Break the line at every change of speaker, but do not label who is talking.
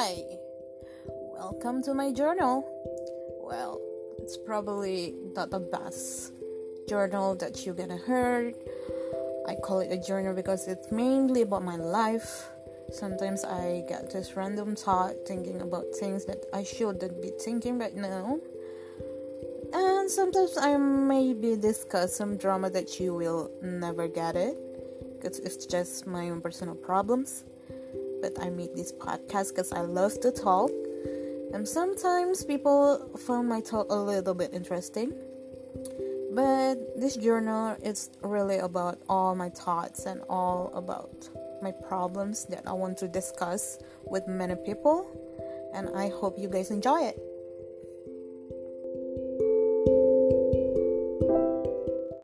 Hi, welcome to my journal. Well, it's probably not the best journal that you're gonna hear. I call it a journal because it's mainly about my life. Sometimes I get this random thought thinking about things that I shouldn't be thinking right now. And sometimes I maybe discuss some drama that you will never get it because it's just my own personal problems but I make this podcast because I love to talk. And sometimes people find my talk a little bit interesting. But this journal is really about all my thoughts and all about my problems that I want to discuss with many people. And I hope you guys enjoy it.